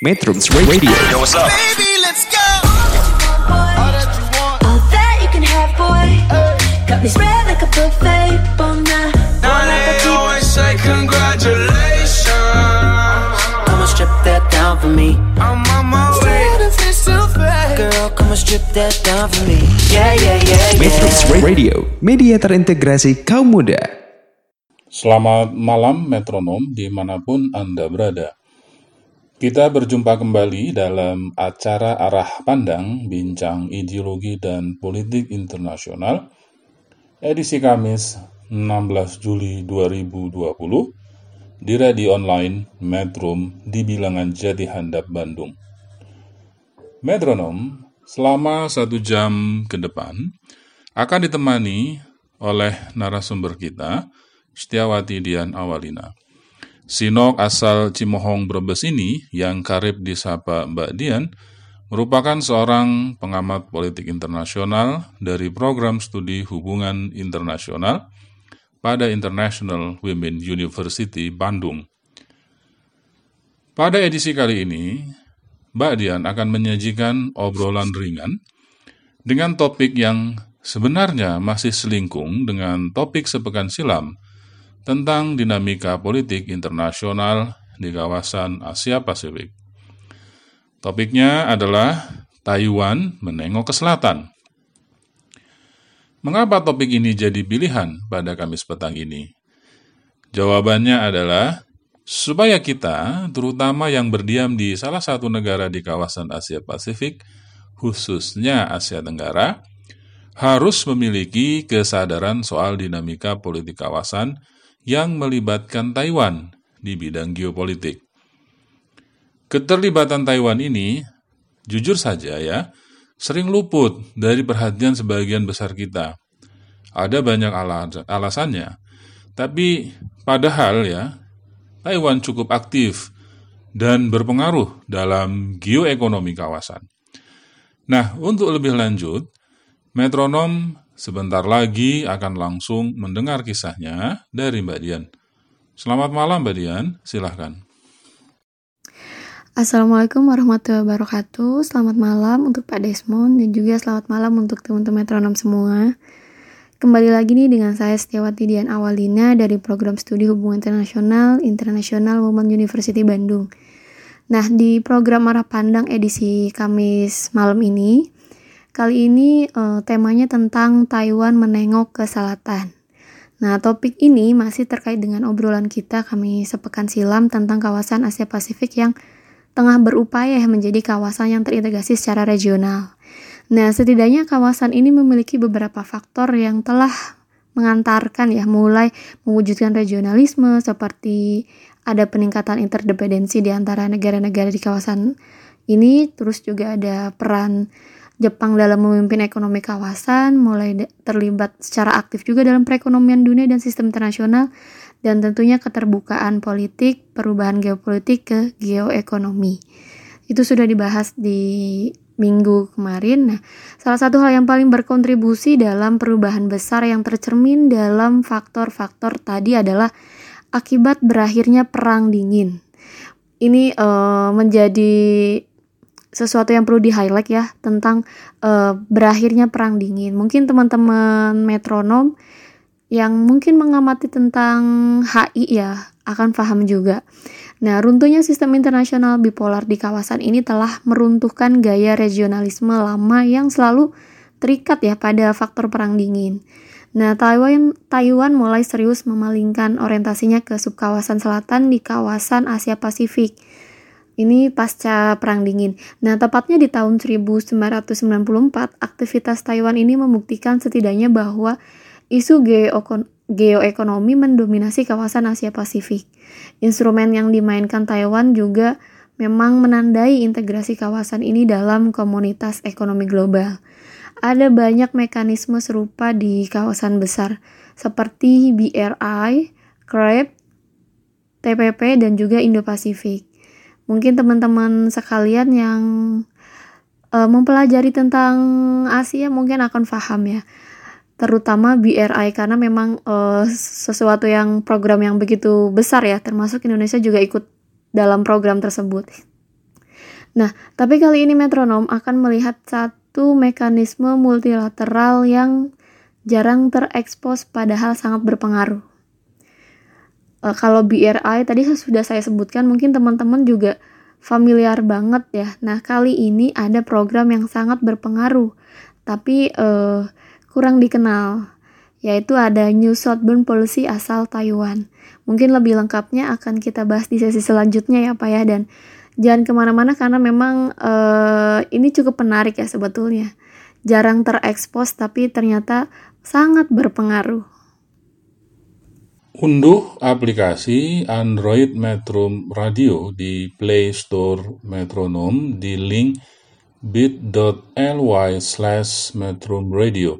Metrums Radio. Yo, what's up? Baby, let's go. All that you want. All that you can have, boy. Got me spread like a buffet. Bon night. Now they always say congratulations. Come and strip that down for me. I'm on my way. Girl, come and strip that down for me. Yeah, yeah, yeah, Metrums yeah. Radio, media terintegrasi kaum muda. Selamat malam metronom di mana pun Anda berada. Kita berjumpa kembali dalam acara Arah Pandang Bincang Ideologi dan Politik Internasional edisi Kamis 16 Juli 2020 di radio online Metrum di bilangan Jati Handap Bandung. Metronom selama satu jam ke depan akan ditemani oleh narasumber kita, Setiawati Dian Awalina. Sinok asal Cimohong Brebes ini yang karib disapa Mbak Dian merupakan seorang pengamat politik internasional dari program studi hubungan internasional pada International Women University Bandung. Pada edisi kali ini, Mbak Dian akan menyajikan obrolan ringan dengan topik yang sebenarnya masih selingkung dengan topik sepekan silam tentang dinamika politik internasional di kawasan Asia Pasifik. Topiknya adalah Taiwan menengok ke selatan. Mengapa topik ini jadi pilihan pada Kamis petang ini? Jawabannya adalah supaya kita, terutama yang berdiam di salah satu negara di kawasan Asia Pasifik, khususnya Asia Tenggara, harus memiliki kesadaran soal dinamika politik kawasan yang melibatkan Taiwan di bidang geopolitik. Keterlibatan Taiwan ini, jujur saja ya, sering luput dari perhatian sebagian besar kita. Ada banyak alas alasannya, tapi padahal ya, Taiwan cukup aktif dan berpengaruh dalam geoekonomi kawasan. Nah, untuk lebih lanjut, metronom sebentar lagi akan langsung mendengar kisahnya dari Mbak Dian. Selamat malam Mbak Dian, silahkan. Assalamualaikum warahmatullahi wabarakatuh. Selamat malam untuk Pak Desmond dan juga selamat malam untuk teman-teman metronom semua. Kembali lagi nih dengan saya Setiawati Dian Awalina dari program studi hubungan internasional International Women University Bandung. Nah, di program Arah Pandang edisi Kamis malam ini, kali ini uh, temanya tentang Taiwan menengok ke selatan. Nah, topik ini masih terkait dengan obrolan kita kami sepekan silam tentang kawasan Asia Pasifik yang tengah berupaya menjadi kawasan yang terintegrasi secara regional. Nah, setidaknya kawasan ini memiliki beberapa faktor yang telah mengantarkan ya mulai mewujudkan regionalisme seperti ada peningkatan interdependensi di antara negara-negara di kawasan ini, terus juga ada peran Jepang dalam memimpin ekonomi kawasan, mulai terlibat secara aktif juga dalam perekonomian dunia dan sistem internasional, dan tentunya keterbukaan politik, perubahan geopolitik ke geoekonomi. Itu sudah dibahas di minggu kemarin. Nah, salah satu hal yang paling berkontribusi dalam perubahan besar yang tercermin dalam faktor-faktor tadi adalah akibat berakhirnya perang dingin. Ini uh, menjadi sesuatu yang perlu di-highlight ya tentang uh, berakhirnya perang dingin. Mungkin teman-teman metronom yang mungkin mengamati tentang HI ya akan paham juga. Nah, runtuhnya sistem internasional bipolar di kawasan ini telah meruntuhkan gaya regionalisme lama yang selalu terikat ya pada faktor perang dingin. Nah, Taiwan Taiwan mulai serius memalingkan orientasinya ke subkawasan selatan di kawasan Asia Pasifik. Ini pasca perang dingin. Nah, tepatnya di tahun 1994, aktivitas Taiwan ini membuktikan setidaknya bahwa isu geoekonomi mendominasi kawasan Asia Pasifik. Instrumen yang dimainkan Taiwan juga memang menandai integrasi kawasan ini dalam komunitas ekonomi global. Ada banyak mekanisme serupa di kawasan besar seperti BRI, CREP, TPP, dan juga Indo-Pasifik. Mungkin teman-teman sekalian yang uh, mempelajari tentang Asia mungkin akan paham ya terutama BRI karena memang uh, sesuatu yang program yang begitu besar ya termasuk Indonesia juga ikut dalam program tersebut. Nah, tapi kali ini metronom akan melihat satu mekanisme multilateral yang jarang terekspos padahal sangat berpengaruh. Uh, kalau BRI tadi sudah saya sebutkan, mungkin teman-teman juga familiar banget ya. Nah, kali ini ada program yang sangat berpengaruh, tapi uh, kurang dikenal, yaitu ada New Southbound Policy asal Taiwan. Mungkin lebih lengkapnya akan kita bahas di sesi selanjutnya ya Pak ya, dan jangan ke mana-mana karena memang uh, ini cukup menarik ya sebetulnya. Jarang terekspos tapi ternyata sangat berpengaruh. Unduh aplikasi Android Metro Radio di Play Store Metronom di link bit.ly slash Radio.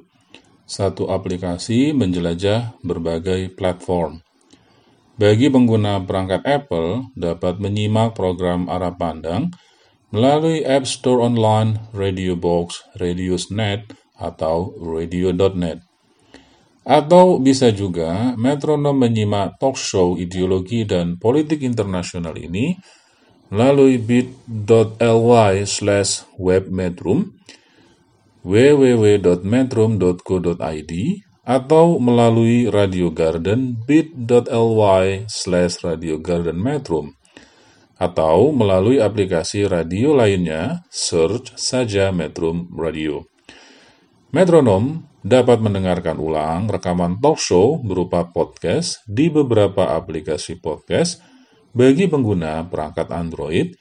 Satu aplikasi menjelajah berbagai platform. Bagi pengguna perangkat Apple dapat menyimak program arah pandang melalui App Store Online, Radio Box, Radiosnet, atau radio.net. Atau bisa juga metronom menyimak talk show ideologi dan politik internasional ini melalui bit.ly slash webmetrum, www.metrum.co.id, atau melalui Radio Garden bit.ly slash Radio Garden Metrum, atau melalui aplikasi radio lainnya, search saja Metrum Radio. Metronom dapat mendengarkan ulang rekaman talk show berupa podcast di beberapa aplikasi podcast bagi pengguna perangkat Android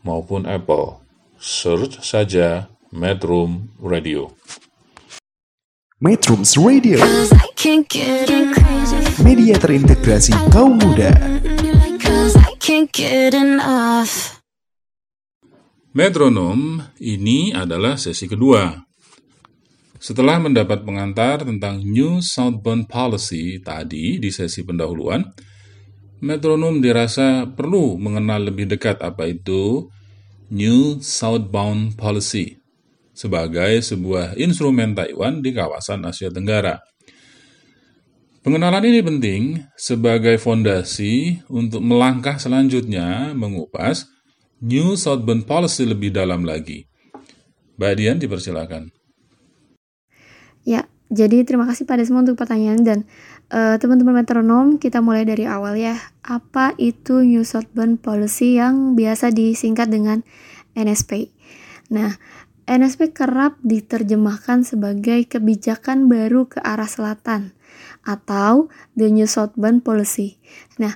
maupun Apple. Search saja Metrum Radio. Metrums Radio, media terintegrasi kaum muda. Metronom ini adalah sesi kedua. Setelah mendapat pengantar tentang New Southbound Policy tadi di sesi pendahuluan, metronom dirasa perlu mengenal lebih dekat apa itu New Southbound Policy sebagai sebuah instrumen Taiwan di kawasan Asia Tenggara. Pengenalan ini penting sebagai fondasi untuk melangkah selanjutnya mengupas New Southbound Policy lebih dalam lagi. Mbak Dian dipersilakan. Ya, jadi terima kasih Pak Desmond untuk pertanyaan dan uh, teman-teman metronom kita mulai dari awal ya. Apa itu New Southbound Policy yang biasa disingkat dengan NSP? Nah, NSP kerap diterjemahkan sebagai kebijakan baru ke arah selatan atau the New Southbound Policy. Nah,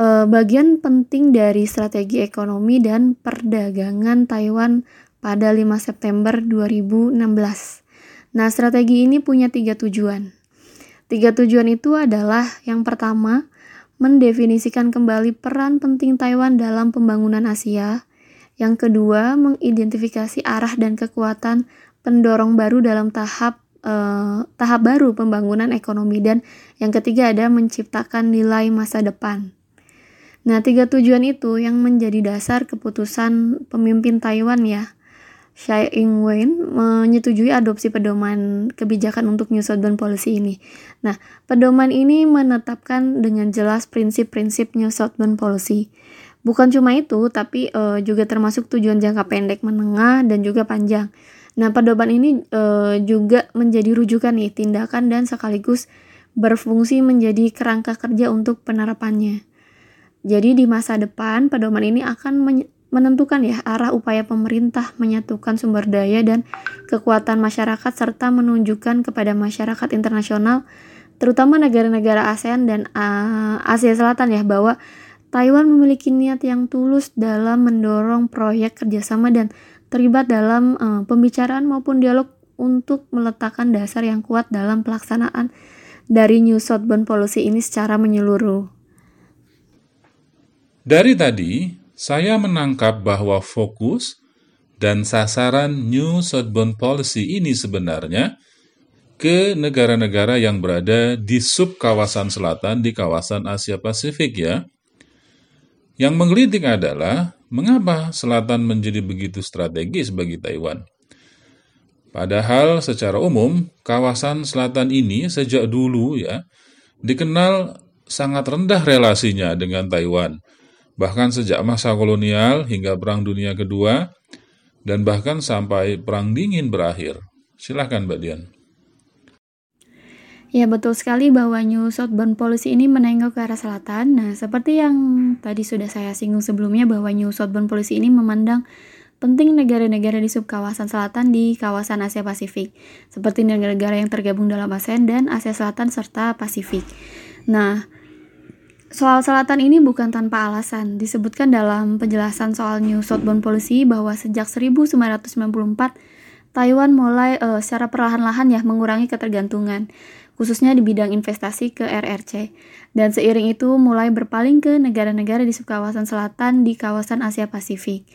uh, bagian penting dari strategi ekonomi dan perdagangan Taiwan pada 5 September 2016. Nah, strategi ini punya tiga tujuan. Tiga tujuan itu adalah yang pertama, mendefinisikan kembali peran penting Taiwan dalam pembangunan Asia. Yang kedua, mengidentifikasi arah dan kekuatan pendorong baru dalam tahap eh, tahap baru pembangunan ekonomi dan yang ketiga ada menciptakan nilai masa depan. Nah, tiga tujuan itu yang menjadi dasar keputusan pemimpin Taiwan ya Tsai Ing-wen menyetujui adopsi pedoman kebijakan untuk New Southbound Policy ini. Nah, pedoman ini menetapkan dengan jelas prinsip-prinsip New Southbound Policy. Bukan cuma itu, tapi uh, juga termasuk tujuan jangka pendek, menengah, dan juga panjang. Nah, pedoman ini uh, juga menjadi rujukan nih tindakan dan sekaligus berfungsi menjadi kerangka kerja untuk penerapannya. Jadi di masa depan, pedoman ini akan menentukan ya arah upaya pemerintah menyatukan sumber daya dan kekuatan masyarakat serta menunjukkan kepada masyarakat internasional terutama negara-negara ASEAN dan uh, Asia Selatan ya bahwa Taiwan memiliki niat yang tulus dalam mendorong proyek kerjasama dan terlibat dalam uh, pembicaraan maupun dialog untuk meletakkan dasar yang kuat dalam pelaksanaan dari New Southbound Policy ini secara menyeluruh. Dari tadi, saya menangkap bahwa fokus dan sasaran New Southbound Policy ini sebenarnya ke negara-negara yang berada di sub kawasan selatan di kawasan Asia Pasifik ya. Yang menggelitik adalah mengapa selatan menjadi begitu strategis bagi Taiwan. Padahal secara umum kawasan selatan ini sejak dulu ya dikenal sangat rendah relasinya dengan Taiwan bahkan sejak masa kolonial hingga Perang Dunia Kedua, dan bahkan sampai Perang Dingin berakhir. Silahkan Mbak Dian. Ya betul sekali bahwa New Southbound Policy ini menengok ke arah selatan. Nah, seperti yang tadi sudah saya singgung sebelumnya bahwa New Southbound Policy ini memandang penting negara-negara di subkawasan selatan di kawasan Asia Pasifik, seperti negara-negara yang tergabung dalam ASEAN dan Asia Selatan serta Pasifik. Nah, soal selatan ini bukan tanpa alasan. Disebutkan dalam penjelasan soal New Southbound Policy bahwa sejak 1994 Taiwan mulai uh, secara perlahan-lahan ya mengurangi ketergantungan khususnya di bidang investasi ke RRC. Dan seiring itu mulai berpaling ke negara-negara di subkawasan selatan di kawasan Asia Pasifik.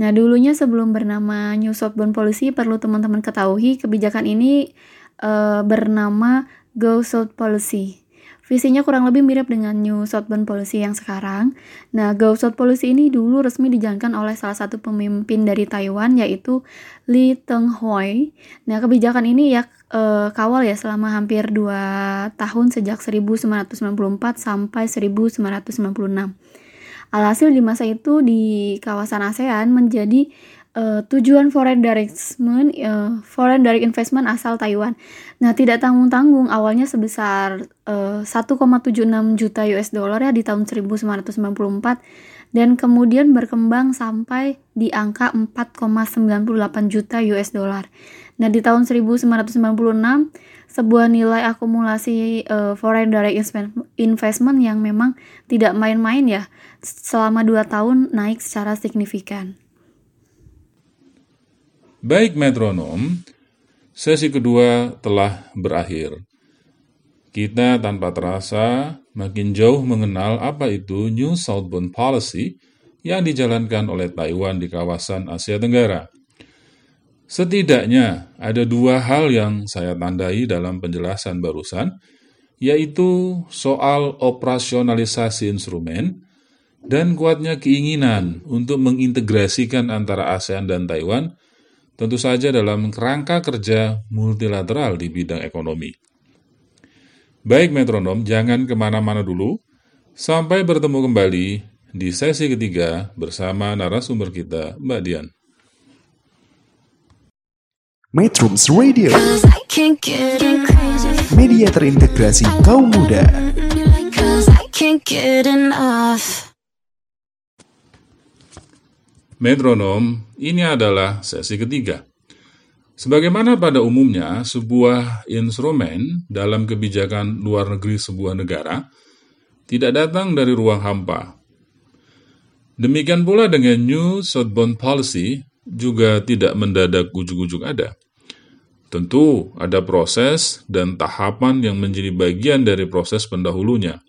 Nah, dulunya sebelum bernama New Southbound Policy, perlu teman-teman ketahui kebijakan ini uh, bernama Go South Policy. Visinya kurang lebih mirip dengan New Southbound Policy yang sekarang. Nah, Go South Policy ini dulu resmi dijalankan oleh salah satu pemimpin dari Taiwan yaitu Lee Teng-hui. Nah, kebijakan ini ya e, kawal ya selama hampir 2 tahun sejak 1994 sampai 1996. Alhasil di masa itu di kawasan ASEAN menjadi uh, tujuan foreign direct investment uh, foreign direct investment asal Taiwan. Nah, tidak tanggung-tanggung awalnya sebesar uh, 1,76 juta US dollar ya di tahun 1994 dan kemudian berkembang sampai di angka 4,98 juta US dollar. Nah, di tahun 1996 sebuah nilai akumulasi uh, foreign direct investment yang memang tidak main-main ya selama 2 tahun naik secara signifikan. Baik metronom, sesi kedua telah berakhir. Kita tanpa terasa makin jauh mengenal apa itu New Southbound Policy yang dijalankan oleh Taiwan di kawasan Asia Tenggara. Setidaknya ada dua hal yang saya tandai dalam penjelasan barusan, yaitu soal operasionalisasi instrumen dan kuatnya keinginan untuk mengintegrasikan antara ASEAN dan Taiwan tentu saja dalam kerangka kerja multilateral di bidang ekonomi. Baik metronom, jangan ke mana-mana dulu, sampai bertemu kembali di sesi ketiga bersama narasumber kita, Mbak Dian. Metrums Radio. Media terintegrasi kaum muda Metronom, ini adalah sesi ketiga. Sebagaimana pada umumnya, sebuah instrumen dalam kebijakan luar negeri sebuah negara tidak datang dari ruang hampa. Demikian pula dengan New Southbound Policy juga tidak mendadak ujuk-ujuk ada. Tentu ada proses dan tahapan yang menjadi bagian dari proses pendahulunya.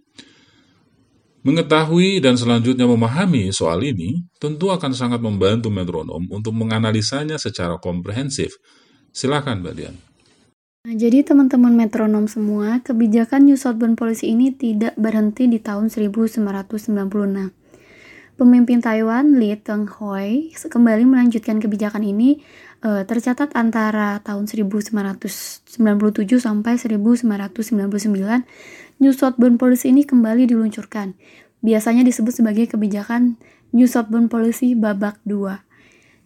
Mengetahui dan selanjutnya memahami soal ini tentu akan sangat membantu metronom untuk menganalisanya secara komprehensif. Silakan, Mbak Dian. Nah, jadi teman-teman metronom semua, kebijakan New Southbound Policy ini tidak berhenti di tahun 1996. Pemimpin Taiwan Lee Teng-hui kembali melanjutkan kebijakan ini e, tercatat antara tahun 1997 sampai 1999 New Southbound Policy ini kembali diluncurkan. Biasanya disebut sebagai kebijakan New Southbound Policy babak 2.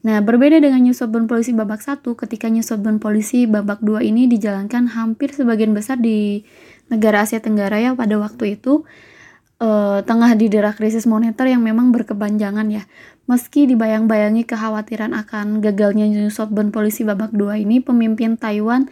Nah, berbeda dengan New Southbound Policy babak 1, ketika New Southbound Policy babak 2 ini dijalankan hampir sebagian besar di negara Asia Tenggara ya pada waktu itu eh, tengah didera krisis moneter yang memang berkepanjangan ya. Meski dibayang-bayangi kekhawatiran akan gagalnya New Southbound Policy babak 2 ini, pemimpin Taiwan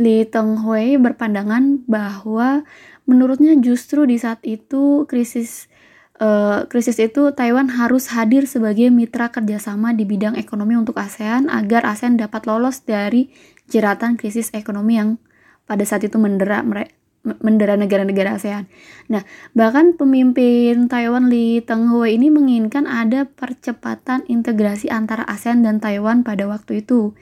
Lee Teng-hui berpandangan bahwa menurutnya justru di saat itu krisis uh, krisis itu Taiwan harus hadir sebagai mitra kerjasama di bidang ekonomi untuk ASEAN agar ASEAN dapat lolos dari jeratan krisis ekonomi yang pada saat itu mendera mendera negara-negara ASEAN. Nah, bahkan pemimpin Taiwan Lee Teng-hui ini menginginkan ada percepatan integrasi antara ASEAN dan Taiwan pada waktu itu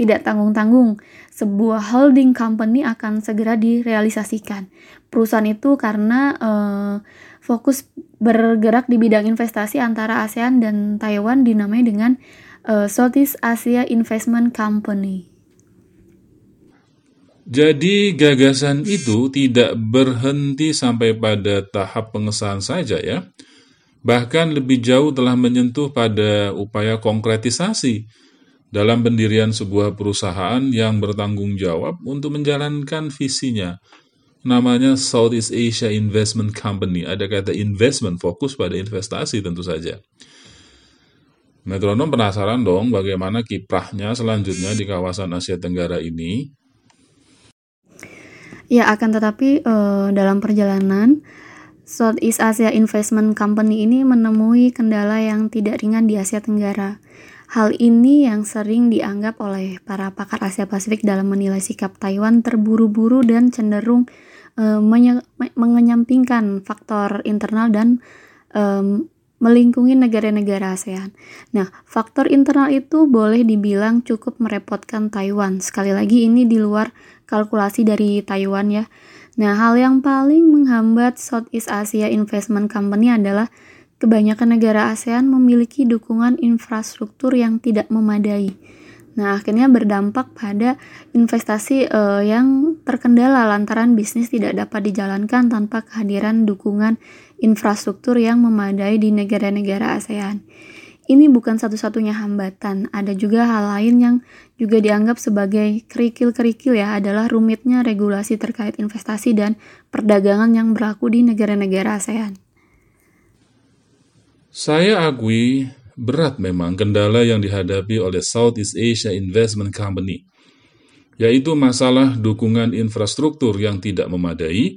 tidak tanggung-tanggung. Sebuah holding company akan segera direalisasikan. Perusahaan itu karena uh, fokus bergerak di bidang investasi antara ASEAN dan Taiwan dinamai dengan uh, Southeast Asia Investment Company. Jadi gagasan itu tidak berhenti sampai pada tahap pengesahan saja ya. bahkan lebih jauh telah menyentuh pada upaya konkretisasi dalam pendirian sebuah perusahaan yang bertanggung jawab untuk menjalankan visinya. Namanya Southeast Asia Investment Company. Ada kata investment, fokus pada investasi tentu saja. Metronom penasaran dong bagaimana kiprahnya selanjutnya di kawasan Asia Tenggara ini? Ya, akan tetapi uh, dalam perjalanan Southeast Asia Investment Company ini menemui kendala yang tidak ringan di Asia Tenggara. Hal ini yang sering dianggap oleh para pakar Asia Pasifik dalam menilai sikap Taiwan terburu-buru dan cenderung uh, mengenyampingkan faktor internal dan um, melingkungi negara-negara ASEAN. Nah, faktor internal itu boleh dibilang cukup merepotkan Taiwan. Sekali lagi ini di luar kalkulasi dari Taiwan ya. Nah, hal yang paling menghambat Southeast Asia Investment Company adalah kebanyakan negara ASEAN memiliki dukungan infrastruktur yang tidak memadai. Nah, akhirnya berdampak pada investasi uh, yang terkendala lantaran bisnis tidak dapat dijalankan tanpa kehadiran dukungan infrastruktur yang memadai di negara-negara ASEAN. Ini bukan satu-satunya hambatan, ada juga hal lain yang juga dianggap sebagai kerikil-kerikil ya adalah rumitnya regulasi terkait investasi dan perdagangan yang berlaku di negara-negara ASEAN. Saya akui berat memang kendala yang dihadapi oleh Southeast Asia Investment Company, yaitu masalah dukungan infrastruktur yang tidak memadai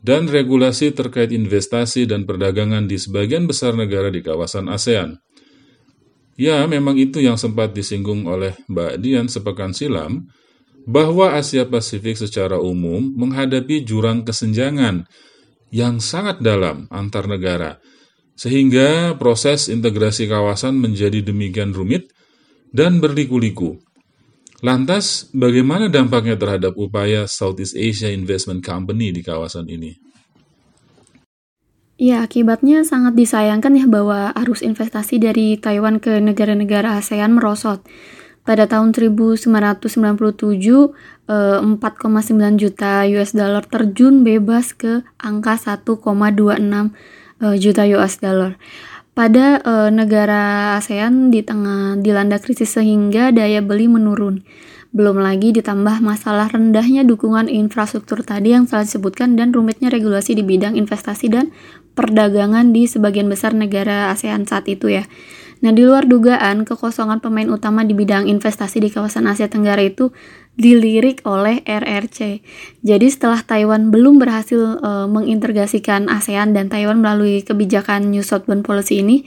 dan regulasi terkait investasi dan perdagangan di sebagian besar negara di kawasan ASEAN. Ya, memang itu yang sempat disinggung oleh Mbak Dian sepekan silam, bahwa Asia Pasifik secara umum menghadapi jurang kesenjangan yang sangat dalam antar negara, sehingga proses integrasi kawasan menjadi demikian rumit dan berliku-liku. Lantas, bagaimana dampaknya terhadap upaya Southeast Asia Investment Company di kawasan ini? Ya, akibatnya sangat disayangkan ya bahwa arus investasi dari Taiwan ke negara-negara ASEAN merosot. Pada tahun 1997, 4,9 eh, juta US dollar terjun bebas ke angka 1,26 eh, juta US dollar. Pada eh, negara ASEAN di tengah dilanda krisis sehingga daya beli menurun. Belum lagi ditambah masalah rendahnya dukungan infrastruktur tadi yang telah disebutkan dan rumitnya regulasi di bidang investasi dan perdagangan di sebagian besar negara ASEAN saat itu ya. Nah, di luar dugaan, kekosongan pemain utama di bidang investasi di kawasan Asia Tenggara itu dilirik oleh RRC. Jadi setelah Taiwan belum berhasil e, mengintegrasikan ASEAN dan Taiwan melalui kebijakan New Southbound Policy ini,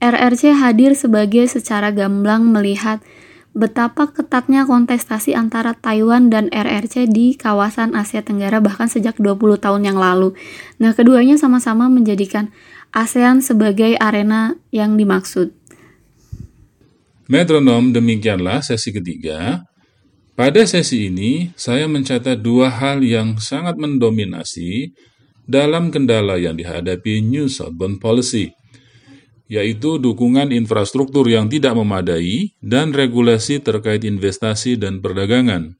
RRC hadir sebagai secara gamblang melihat betapa ketatnya kontestasi antara Taiwan dan RRC di kawasan Asia Tenggara bahkan sejak 20 tahun yang lalu. Nah, keduanya sama-sama menjadikan ASEAN sebagai arena yang dimaksud. Metronom demikianlah sesi ketiga. Pada sesi ini, saya mencatat dua hal yang sangat mendominasi dalam kendala yang dihadapi New Southbound Policy – yaitu dukungan infrastruktur yang tidak memadai dan regulasi terkait investasi dan perdagangan.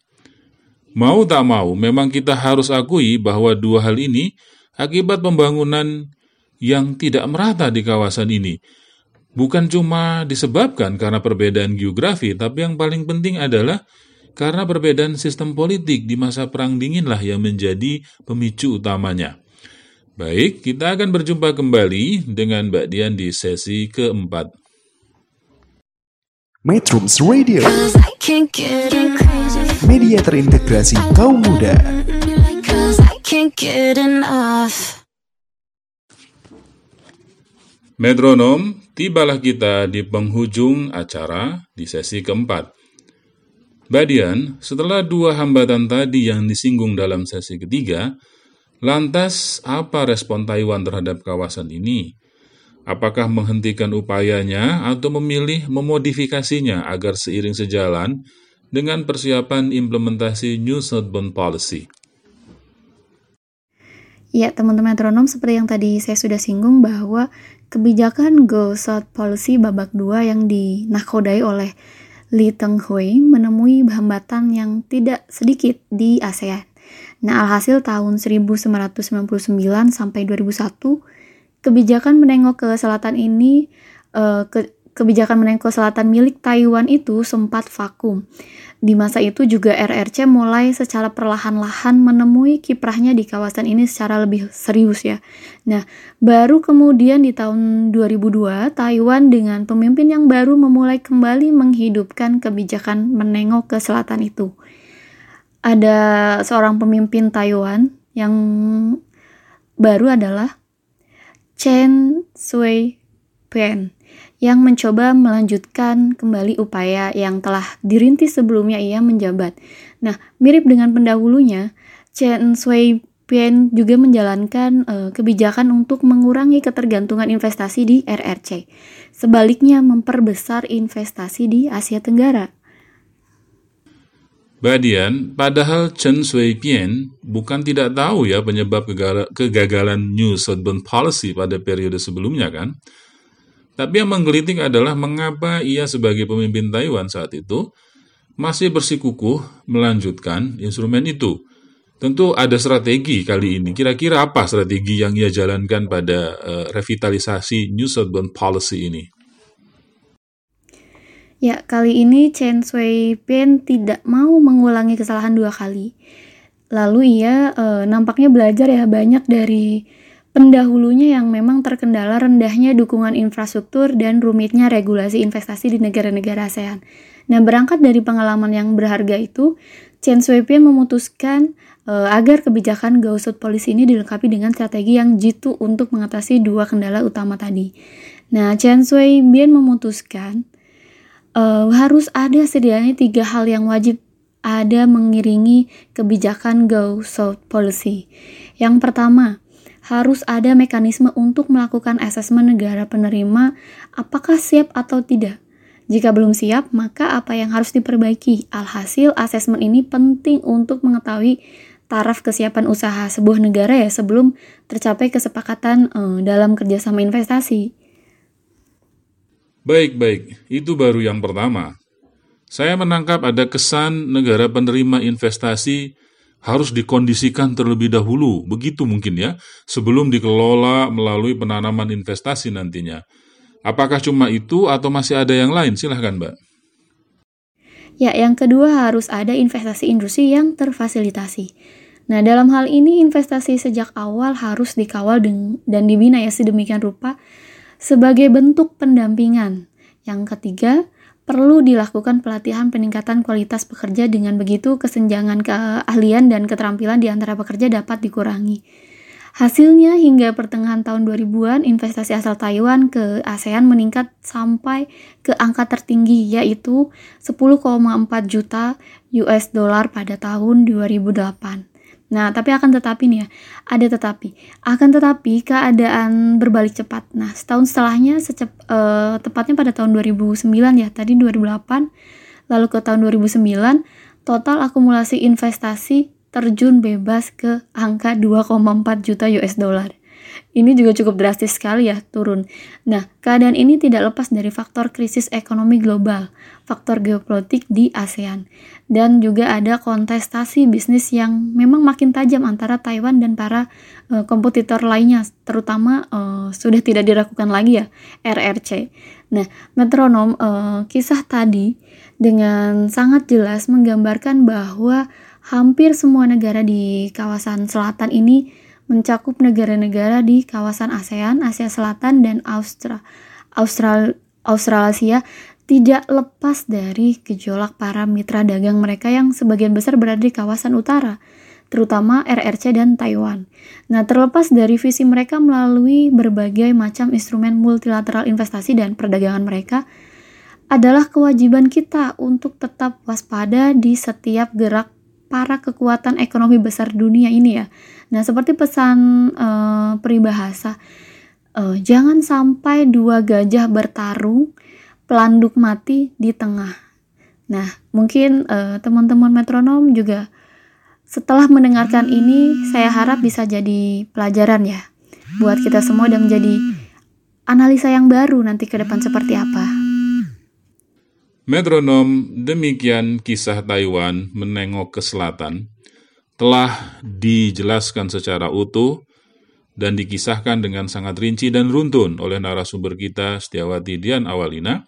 Mau tak mau, memang kita harus akui bahwa dua hal ini akibat pembangunan yang tidak merata di kawasan ini. Bukan cuma disebabkan karena perbedaan geografi, tapi yang paling penting adalah karena perbedaan sistem politik di masa Perang Dinginlah yang menjadi pemicu utamanya. Baik, kita akan berjumpa kembali dengan Mbak Dian di sesi keempat. Metrums Radio Media terintegrasi kaum muda Metronom, tibalah kita di penghujung acara di sesi keempat. Mbak Dian, setelah dua hambatan tadi yang disinggung dalam sesi ketiga, Lantas, apa respon Taiwan terhadap kawasan ini? Apakah menghentikan upayanya atau memilih memodifikasinya agar seiring sejalan dengan persiapan implementasi New Southbound Policy? Ya, teman-teman metronom, seperti yang tadi saya sudah singgung bahwa kebijakan Go South Policy babak 2 yang dinakodai oleh Li Tenghui menemui hambatan yang tidak sedikit di ASEAN. Nah, alhasil tahun 1999 sampai 2001, kebijakan menengok ke selatan ini uh, ke kebijakan menengok ke selatan milik Taiwan itu sempat vakum. Di masa itu juga RRC mulai secara perlahan-lahan menemui kiprahnya di kawasan ini secara lebih serius ya. Nah, baru kemudian di tahun 2002 Taiwan dengan pemimpin yang baru memulai kembali menghidupkan kebijakan menengok ke selatan itu. Ada seorang pemimpin Taiwan yang baru adalah Chen Shui-bian yang mencoba melanjutkan kembali upaya yang telah dirintis sebelumnya ia menjabat. Nah, mirip dengan pendahulunya, Chen Shui-bian juga menjalankan uh, kebijakan untuk mengurangi ketergantungan investasi di RRC. Sebaliknya memperbesar investasi di Asia Tenggara. Badian, padahal Chen Shui-bian bukan tidak tahu ya penyebab kegagalan New Southbound Policy pada periode sebelumnya kan? Tapi yang menggelitik adalah mengapa ia sebagai pemimpin Taiwan saat itu masih bersikukuh melanjutkan instrumen itu. Tentu ada strategi kali ini. Kira-kira apa strategi yang ia jalankan pada uh, revitalisasi New Southbound Policy ini? Ya, kali ini Chen Shui-bian tidak mau mengulangi kesalahan dua kali. Lalu ia uh, nampaknya belajar ya banyak dari pendahulunya yang memang terkendala rendahnya dukungan infrastruktur dan rumitnya regulasi investasi di negara-negara ASEAN. Nah, berangkat dari pengalaman yang berharga itu, Chen Shui-bian memutuskan uh, agar kebijakan South Policy ini dilengkapi dengan strategi yang jitu untuk mengatasi dua kendala utama tadi. Nah, Chen Shui-bian memutuskan uh, harus ada setidaknya tiga hal yang wajib ada mengiringi kebijakan South Policy. Yang pertama, harus ada mekanisme untuk melakukan asesmen negara penerima apakah siap atau tidak. Jika belum siap, maka apa yang harus diperbaiki? Alhasil, asesmen ini penting untuk mengetahui taraf kesiapan usaha sebuah negara ya sebelum tercapai kesepakatan eh, dalam kerjasama investasi. Baik, baik. Itu baru yang pertama. Saya menangkap ada kesan negara penerima investasi harus dikondisikan terlebih dahulu, begitu mungkin ya, sebelum dikelola melalui penanaman investasi nantinya. Apakah cuma itu atau masih ada yang lain? Silahkan, Mbak. Ya, yang kedua harus ada investasi industri yang terfasilitasi. Nah, dalam hal ini investasi sejak awal harus dikawal dan dibina ya sedemikian rupa sebagai bentuk pendampingan. Yang ketiga, perlu dilakukan pelatihan peningkatan kualitas pekerja dengan begitu kesenjangan keahlian dan keterampilan di antara pekerja dapat dikurangi. Hasilnya hingga pertengahan tahun 2000-an investasi asal Taiwan ke ASEAN meningkat sampai ke angka tertinggi yaitu 10,4 juta US dollar pada tahun 2008. Nah, tapi akan tetapi nih ya, ada tetapi. Akan tetapi keadaan berbalik cepat. Nah, setahun setelahnya secep, uh, tepatnya pada tahun 2009 ya, tadi 2008, lalu ke tahun 2009, total akumulasi investasi terjun bebas ke angka 2,4 juta US dollar. Ini juga cukup drastis sekali ya turun. Nah, keadaan ini tidak lepas dari faktor krisis ekonomi global, faktor geopolitik di ASEAN, dan juga ada kontestasi bisnis yang memang makin tajam antara Taiwan dan para uh, kompetitor lainnya, terutama uh, sudah tidak diragukan lagi ya RRC. Nah, metronom uh, kisah tadi dengan sangat jelas menggambarkan bahwa hampir semua negara di kawasan selatan ini mencakup negara-negara di kawasan ASEAN, Asia Selatan, dan Austra Austral Australasia tidak lepas dari gejolak para mitra dagang mereka yang sebagian besar berada di kawasan utara, terutama RRC dan Taiwan. Nah, terlepas dari visi mereka melalui berbagai macam instrumen multilateral investasi dan perdagangan mereka, adalah kewajiban kita untuk tetap waspada di setiap gerak para kekuatan ekonomi besar dunia ini ya. Nah, seperti pesan uh, peribahasa, uh, jangan sampai dua gajah bertarung, pelanduk mati di tengah. Nah, mungkin teman teman-teman metronom juga setelah mendengarkan ini, saya harap bisa jadi pelajaran ya buat kita semua dan menjadi analisa yang baru nanti ke depan seperti apa. Metronom, demikian kisah Taiwan menengok ke selatan telah dijelaskan secara utuh dan dikisahkan dengan sangat rinci dan runtun oleh narasumber kita Setiawati Dian Awalina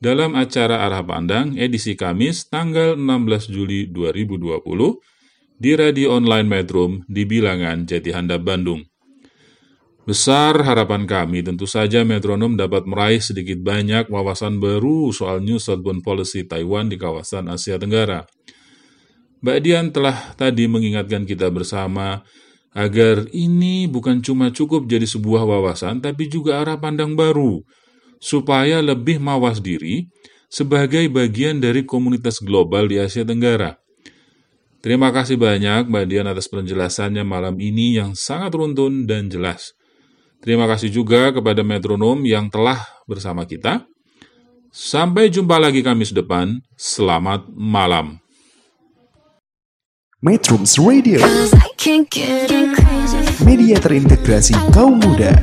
dalam acara Arah Pandang edisi Kamis tanggal 16 Juli 2020 di radio online Metrum di Bilangan Jati Handap Bandung. Besar harapan kami tentu saja metronom dapat meraih sedikit banyak wawasan baru soal New Southbound Policy Taiwan di kawasan Asia Tenggara. Mbak Dian telah tadi mengingatkan kita bersama agar ini bukan cuma cukup jadi sebuah wawasan, tapi juga arah pandang baru, supaya lebih mawas diri sebagai bagian dari komunitas global di Asia Tenggara. Terima kasih banyak Mbak Dian atas penjelasannya malam ini yang sangat runtun dan jelas. Terima kasih juga kepada metronom yang telah bersama kita. Sampai jumpa lagi Kamis depan. Selamat malam. Metrums Radio, Cause I can't get crazy. media terintegrasi kaum muda.